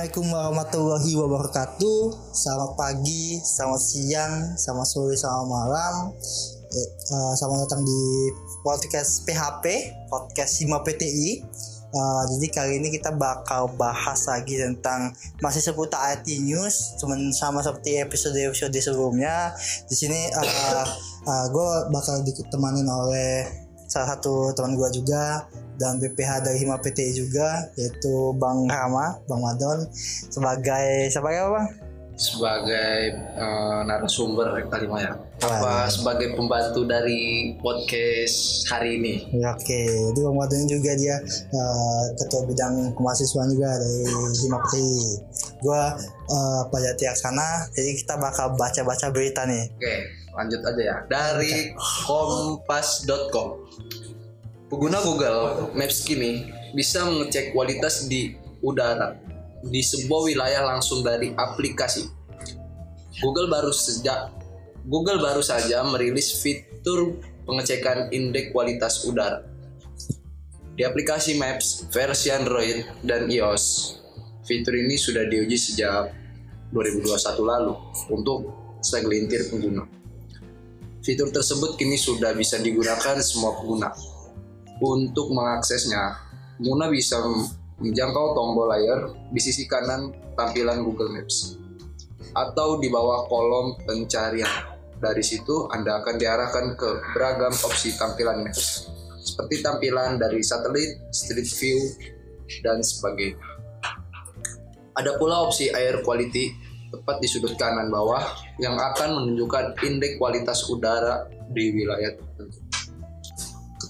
Assalamualaikum warahmatullahi wabarakatuh. Selamat pagi, selamat siang, selamat sore, selamat malam. Eh, eh, selamat datang di podcast PHP, podcast Hima PTI. Eh, jadi kali ini kita bakal bahas lagi tentang masih seputar IT news, cuman sama seperti episode-episode sebelumnya. Di sini uh, gue bakal ditemanin oleh salah satu teman gue juga dan BPH dari Hima PTI juga yaitu Bang Rama, Bang Madon sebagai sebagai apa Bang? sebagai uh, narasumber kali ya. Apa sebagai pembantu dari podcast hari ini? Ya, Oke, jadi Bang Madon juga dia uh, ketua bidang kemahasiswaan juga dari Hima PTI. Gue uh, Pajati Aksana, jadi kita bakal baca-baca berita nih. Oke, lanjut aja ya. Dari kompas.com. Pengguna Google Maps kini bisa mengecek kualitas di udara di sebuah wilayah langsung dari aplikasi. Google baru sejak Google baru saja merilis fitur pengecekan indeks kualitas udara. Di aplikasi Maps versi Android dan iOS, fitur ini sudah diuji sejak 2021 lalu untuk segelintir pengguna. Fitur tersebut kini sudah bisa digunakan semua pengguna. Untuk mengaksesnya, pengguna bisa menjangkau tombol layar di sisi kanan tampilan Google Maps atau di bawah kolom pencarian. Dari situ Anda akan diarahkan ke beragam opsi tampilan Maps, seperti tampilan dari satelit, street view, dan sebagainya. Ada pula opsi air quality tepat di sudut kanan bawah yang akan menunjukkan indeks kualitas udara di wilayah tertentu.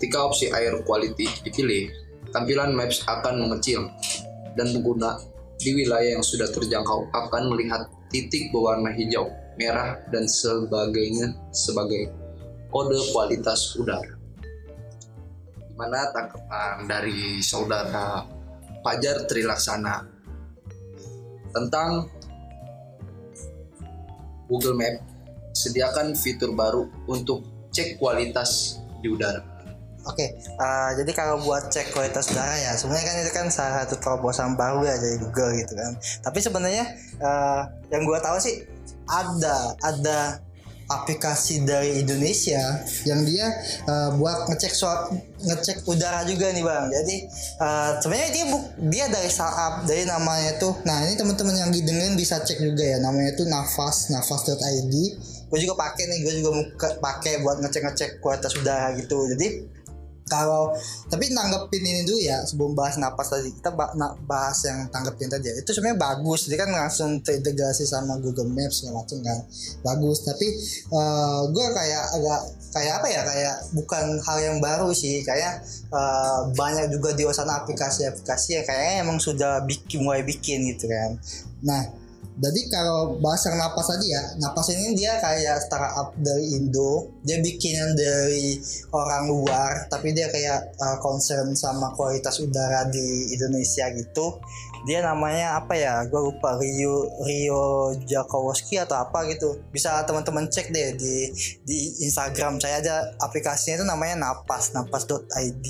Ketika opsi air quality dipilih, tampilan Maps akan mengecil dan pengguna di wilayah yang sudah terjangkau akan melihat titik berwarna hijau, merah, dan sebagainya sebagai kode kualitas udara. Gimana tanggapan dari saudara Fajar Trilaksana tentang Google Map sediakan fitur baru untuk cek kualitas di udara. Oke, uh, jadi kalau buat cek kualitas udara ya, sebenarnya kan itu kan salah satu terobosan baru ya dari Google gitu kan. Tapi sebenarnya uh, yang gua tahu sih ada ada aplikasi dari Indonesia yang dia uh, buat ngecek soal ngecek udara juga nih bang. Jadi uh, sebenarnya dia buk, dia dari startup dari namanya tuh. Nah ini teman-teman yang didengerin bisa cek juga ya namanya tuh nafas nafas.id. Gue juga pakai nih, gue juga pakai buat ngecek-ngecek kualitas udara gitu. Jadi kalau tapi nanggepin ini dulu ya sebelum bahas napas tadi. Kita bahas yang tanggepin tadi ya. itu sebenarnya bagus. Jadi kan langsung terintegrasi sama Google Maps segala macam kan. Bagus. Tapi uh, gue kayak agak kayak apa ya? Kayak bukan hal yang baru sih. Kayak uh, banyak juga di sana aplikasi-aplikasi yang kayaknya emang sudah bikin mulai bikin gitu kan. Nah jadi kalau bahasa napas tadi ya, napas ini dia kayak startup dari Indo. Dia bikinan dari orang luar, tapi dia kayak uh, concern sama kualitas udara di Indonesia gitu. Dia namanya apa ya? Gue lupa Rio Rio Jakowski atau apa gitu. Bisa teman-teman cek deh di di Instagram saya aja aplikasinya itu namanya napas napas.id.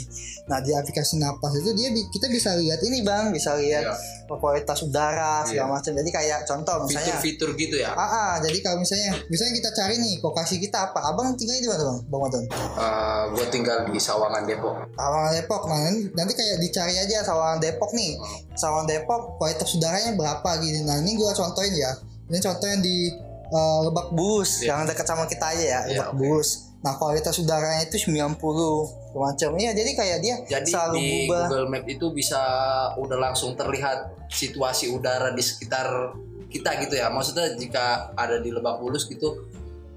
Nah di aplikasi napas itu dia kita bisa lihat ini bang, bisa lihat yeah. kualitas udara segala yeah. macam. Jadi kayak contoh misalnya fitur-fitur gitu ya. Ah, ah, jadi kalau misalnya misalnya kita cari nih lokasi kita apa? Abang tinggal di mana, Bang? Bang Wadon? Uh, gue tinggal di Sawangan Depok. Sawangan Depok. Nah, nanti kayak dicari aja Sawangan Depok nih. Sawangan Depok kualitas udaranya berapa gitu. Nah, ini gue contohin ya. Ini contohnya di uh, Lebak Bulus yeah. yang dekat sama kita aja ya, Lebak yeah, okay. Bulus. Nah kualitas udaranya itu 90 macam Iya jadi kayak dia jadi selalu di berubah. Google Map itu bisa udah langsung terlihat situasi udara di sekitar kita gitu ya. Maksudnya jika ada di Lebak Bulus gitu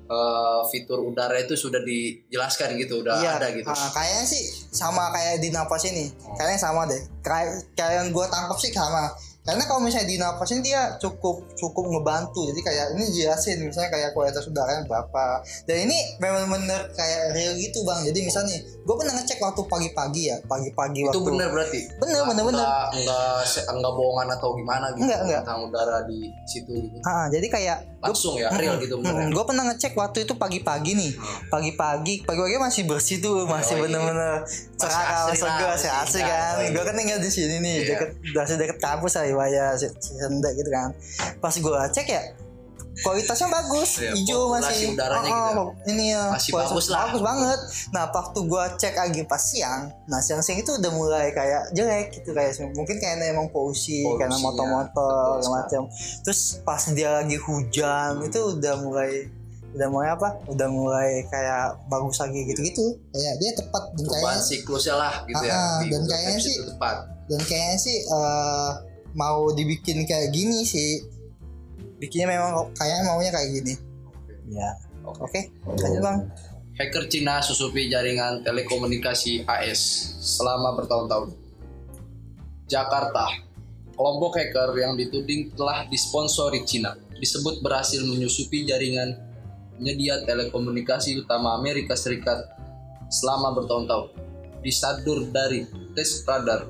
uh, fitur udara itu sudah dijelaskan gitu udah iya, ada gitu. Uh, kayaknya sih sama kayak di napas ini. Kayaknya sama deh. Kayak kayak yang gue tangkap sih sama karena kalau misalnya di napasin dia cukup cukup ngebantu. Jadi kayak ini jelasin misalnya kayak kualitas udaranya berapa. Dan ini memang bener kayak real gitu bang. Jadi misalnya nih gue pernah ngecek waktu pagi-pagi ya pagi-pagi itu waktu bener berarti? Bener bener bener enggak enggak, enggak bohongan atau gimana gitu enggak, enggak. tentang udara di situ gitu? Ah jadi kayak langsung ya real gitu bener gue pernah ngecek waktu itu pagi-pagi nih. Pagi-pagi pagi-pagi masih bersih tuh masih Oh, iya. bener-bener cerah segar masih masih asli indah. kan. Gue kan tinggal di sini nih Iya. deket masih deket kampus lah si- Senda gitu kan. Pas gue cek ya kualitasnya bagus Iya, hijau masih udaranya Oh, gitu. ya. oh, ini ya Masih bagus lah. bagus banget. Nah waktu gue cek lagi pas siang nah siang-siang itu udah mulai kayak jelek gitu kayak mungkin karena emang polusi karena motor-motor segala macam. Terus pas dia lagi hujan itu udah mulai udah mulai apa? Udah mulai kayak bagus lagi gitu-gitu. Kayak dia tepat dan kayaknya siklusnya lah gitu ya. Ah, dan kayaknya sih- tepat. dan kayaknya sih eh, mau dibikin kayak gini sih. Bikinnya memang kayaknya maunya kayak gini. Ya. Oke lanjut bang. Hacker Cina susupi jaringan telekomunikasi AS selama bertahun-tahun. Jakarta, kelompok hacker yang dituding telah disponsori Cina. Disebut berhasil menyusupi jaringan penyedia telekomunikasi utama Amerika Serikat selama bertahun-tahun. Disadur dari tes radar.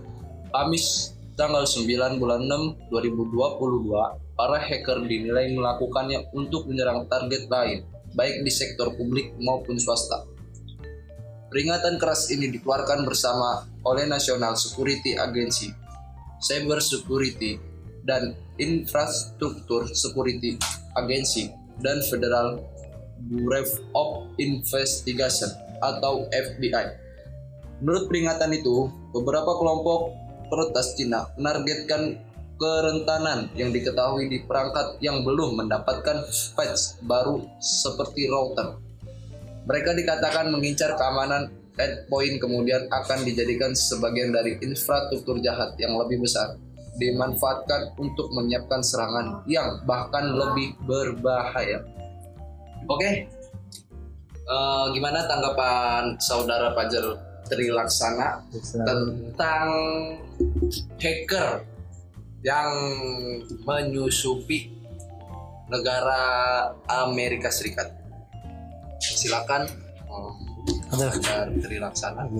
Kamis tanggal 9 bulan 6 2022, para hacker dinilai melakukannya untuk menyerang target lain baik di sektor publik maupun swasta. Peringatan keras ini dikeluarkan bersama oleh National Security Agency, Cyber Security, dan Infrastruktur Security Agency dan Federal Bureau of Investigation atau FBI. Menurut peringatan itu, beberapa kelompok peretas Cina menargetkan kerentanan yang diketahui di perangkat yang belum mendapatkan patch baru seperti router. Mereka dikatakan mengincar keamanan endpoint kemudian akan dijadikan sebagian dari infrastruktur jahat yang lebih besar dimanfaatkan untuk menyiapkan serangan yang bahkan lebih berbahaya. Oke, Eh, gimana tanggapan saudara Fajar Trilaksana tentang hacker yang menyusupi negara Amerika Serikat. Silakan. Oh, Aduh.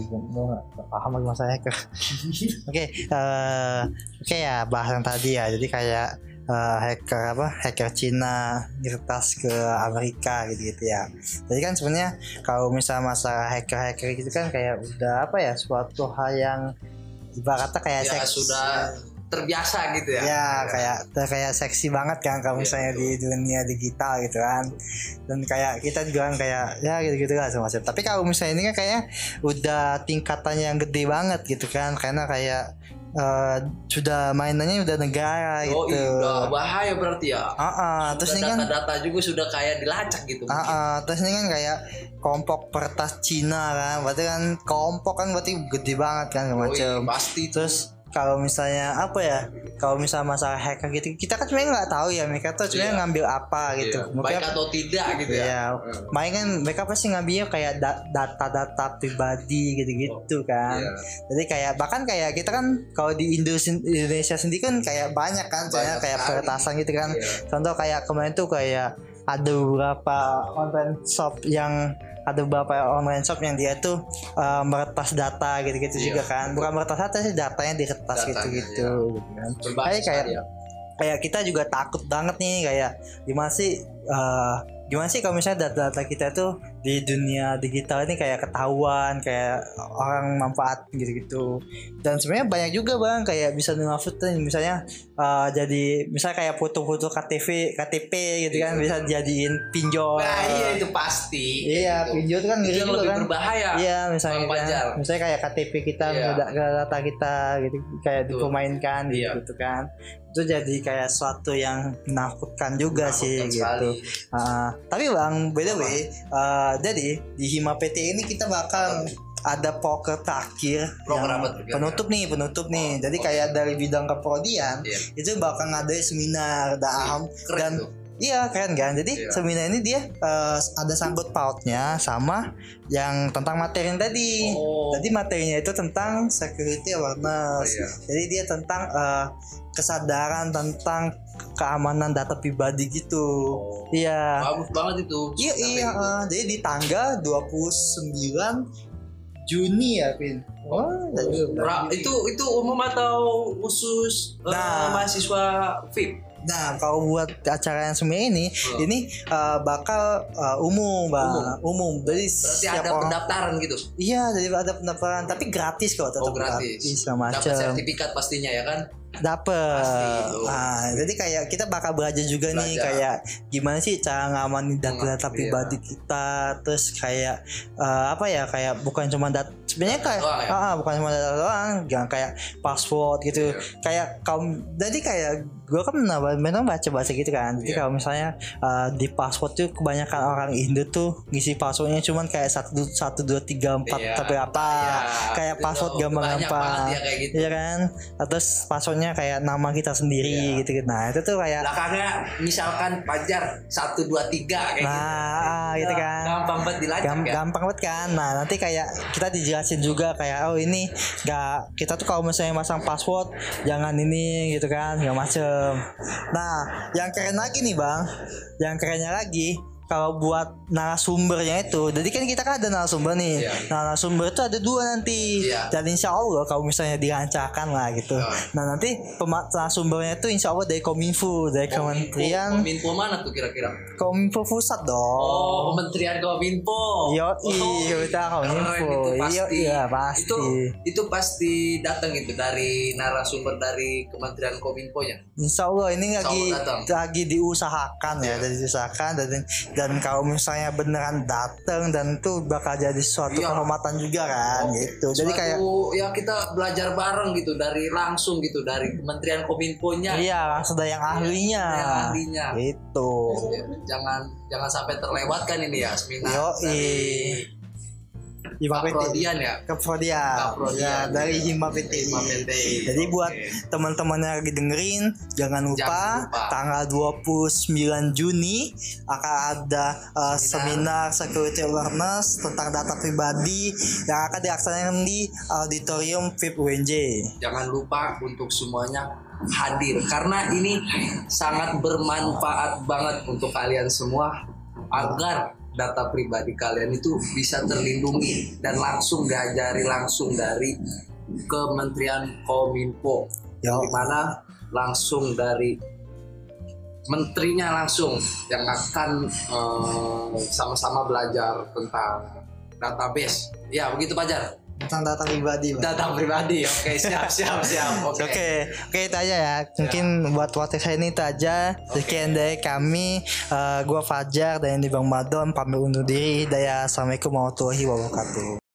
Gue gak paham lagi masa hacker. Oke eh, oke ya bahas yang tadi ya. Jadi kayak eh, hacker apa hacker Cina ngertas ke Amerika gitu gitu ya. Jadi kan sebenarnya kalau misalnya masalah hacker hacker gitu kan kayak udah apa ya suatu hal yang ibaratnya kayak Ya seks- sudah terbiasa gitu ya. ya kayak kayak seksi banget kan kalau Iya, misalnya di dunia digital gitu kan. Dan kayak kita juga kan kayak ya gitu gitu lah semacam. Tapi kalau misalnya ini kan kayaknya udah tingkatannya yang gede banget gitu kan. Karena kayak eh, sudah mainannya udah negara Oh gitu iya, udah bahaya berarti ya. Ah, ah, terus ini kan data-data juga sudah kayak dilacak gitu. Ah, ah, terus ini kan kayak kelompok pertas Cina kan berarti kan kelompok kan berarti gede banget kan Oh iya, macam pasti terus kalau misalnya apa ya kalau misalnya masalah hacker gitu kita kan sebenarnya nggak tahu ya mereka tuh sebenarnya Iya. ngambil apa gitu Iya, mungkin baik atau tidak gitu ya. ya main kan mereka pasti ngambilnya kayak da- data-data pribadi gitu-gitu kan Iya. jadi kayak bahkan kayak kita kan kalau di Indo Indonesia sendiri kan kayak banyak kan Banyak kayak peretasan gitu kan Iya. contoh kayak kemarin tuh kayak ada beberapa online shop yang ada beberapa online shop yang dia tuh uh, meretas data gitu-gitu Iya. juga kan bukan meretas data sih datanya diretas gitu-gitu iya. gitu kan Kayak- kayak- ya. kayak kita juga takut banget nih kayak gimana sih uh, gimana sih kalau misalnya data-data kita tuh di dunia digital ini kayak ketahuan kayak orang manfaat gitu-gitu dan sebenarnya banyak juga bang kayak bisa dimanfaatin misalnya uh, jadi misalnya kayak foto-foto KTP KTP gitu kan bisa jadiin pinjol Nah, iya itu pasti. iya Itu. pinjol itu kan Itu ngeri yang juga lebih kan berbahaya. Iya misalnya kan, misalnya kayak KTP kita Iya. data, kita gitu kayak Betul. dipermainkan Iya. gitu kan itu jadi kayak suatu yang menakutkan juga sih Menakutkan gitu. sekali. Ah, tapi bang by the way ah, jadi di Hima PT ini kita bakal ada poker terakhir yang penutup nih penutup nih Oh, jadi kayak dari bidang keprodian Iya. itu bakal ngadain seminar dan Keren dan tuh. Iya keren kan. Jadi Iya. seminar ini dia eh, ada sangkut pautnya sama yang tentang materi yang tadi. Oh. Tadi materinya itu tentang security awareness. Oh, iya. Jadi dia tentang eh, kesadaran tentang keamanan data pribadi gitu. Oh. Iya. Bagus banget itu. Iya iya. eh, jadi di tanggal 29 Juni ya, Pin. Oh, Ra- itu itu umum atau khusus eh, Nah. mahasiswa VIP? Nah, kalau buat acara yang semua ini, Hmm. ini uh, bakal uh, umum, bang, umum. Jadi Berarti ada pendaftaran gitu. Iya, jadi ada pendaftaran, tapi gratis kok, tetap Oh gratis. segala Dapat sertifikat pastinya ya kan? Tuh. Nah, jadi kayak kita bakal belajar juga nih Belajar. kayak gimana sih cara ngamanin data-data Iya. pribadi kita, terus kayak eh, apa ya kayak bukan cuma data sebenarnya kayak doang ya? ah, ah, bukan cuma data doang, jangan kayak password gitu. Iya. Kayak kaum jadi kayak gue kan memang baca baca gitu kan. Jadi Iya. kalau misalnya eh, di password tuh kebanyakan orang Indo tuh ngisi passwordnya cuman kayak satu satu dua tiga empat Iya. tapi apa Iya, kayak itu password gampang-gampang. banget ya kayak gitu. Iya kan? Terus passwordnya kayak nama kita sendiri Iya. gitu gitu. Nah, itu tuh kayak Belakangnya misalkan Pajar 1 2 3 kayak nah gitu. ah, gitu kan. Gampang banget dilacak Gam- ya. gampang banget kan nah nanti kayak kita dijelasin juga kayak oh ini nggak kita tuh kalau misalnya masang password jangan ini gitu kan nggak macem nah yang keren lagi nih bang. Yang kerennya lagi kalau buat narasumbernya itu jadi kan kita kan ada narasumber nih Iya. nah narasumber itu ada dua nanti Iya. dan insya Allah kalau misalnya dilancarkan lah gitu Oh. nah nanti narasumbernya itu insya Allah dari Kominfo dari Kementerian Kominfo mana tuh kira-kira? Kominfo pusat dong Oh, Kementerian Kominfo. Yo, oh, iya, kita Kominfo. Iya, iya, pasti. Itu itu pasti datang itu dari narasumber dari Kementerian Kominfo-nya. Insya Allah ini Insya lagi datang. lagi diusahakan ya, Iya. dari diusahakan dan dan kalau misalnya beneran datang dan itu bakal jadi suatu Iya. kehormatan juga kan gitu. Jadi kayak ya kita belajar bareng gitu dari langsung gitu dari Kementerian Kominfo-nya. iya langsung dari yang ahlinya. Yang ahlinya. Gitu. Ya, Jangan jangan sampai terlewatkan ini ya seminar Yo, dari. Kaprodian ya. Keprodian. Kaprodian. Ya, dari PT. Hima PT. Jadi buat Oke. teman-teman yang lagi dengerin jangan lupa, Jangan lupa. tanggal 29 Juni akan ada uh, seminar security awareness tentang data pribadi yang akan dilaksanakan di auditorium VIP UNJ. jangan lupa untuk semuanya hadir karena ini sangat bermanfaat banget untuk kalian semua agar data pribadi kalian itu bisa terlindungi dan langsung diajari langsung dari Kementerian Kominfo. Yo. di mana langsung dari menterinya langsung yang akan eh, sama-sama belajar tentang database. Ya begitu Pajar Tentang data pribadi, Bang. data pribadi oke siap siap siap oke Oke, oke itu aja ya. Mungkin buat podcast hari ini itu aja. Sekian dari kami. Eh, gua Fajar dan ini Bang Madon pamit undur diri. Daya assalamualaikum warahmatullahi wabarakatuh.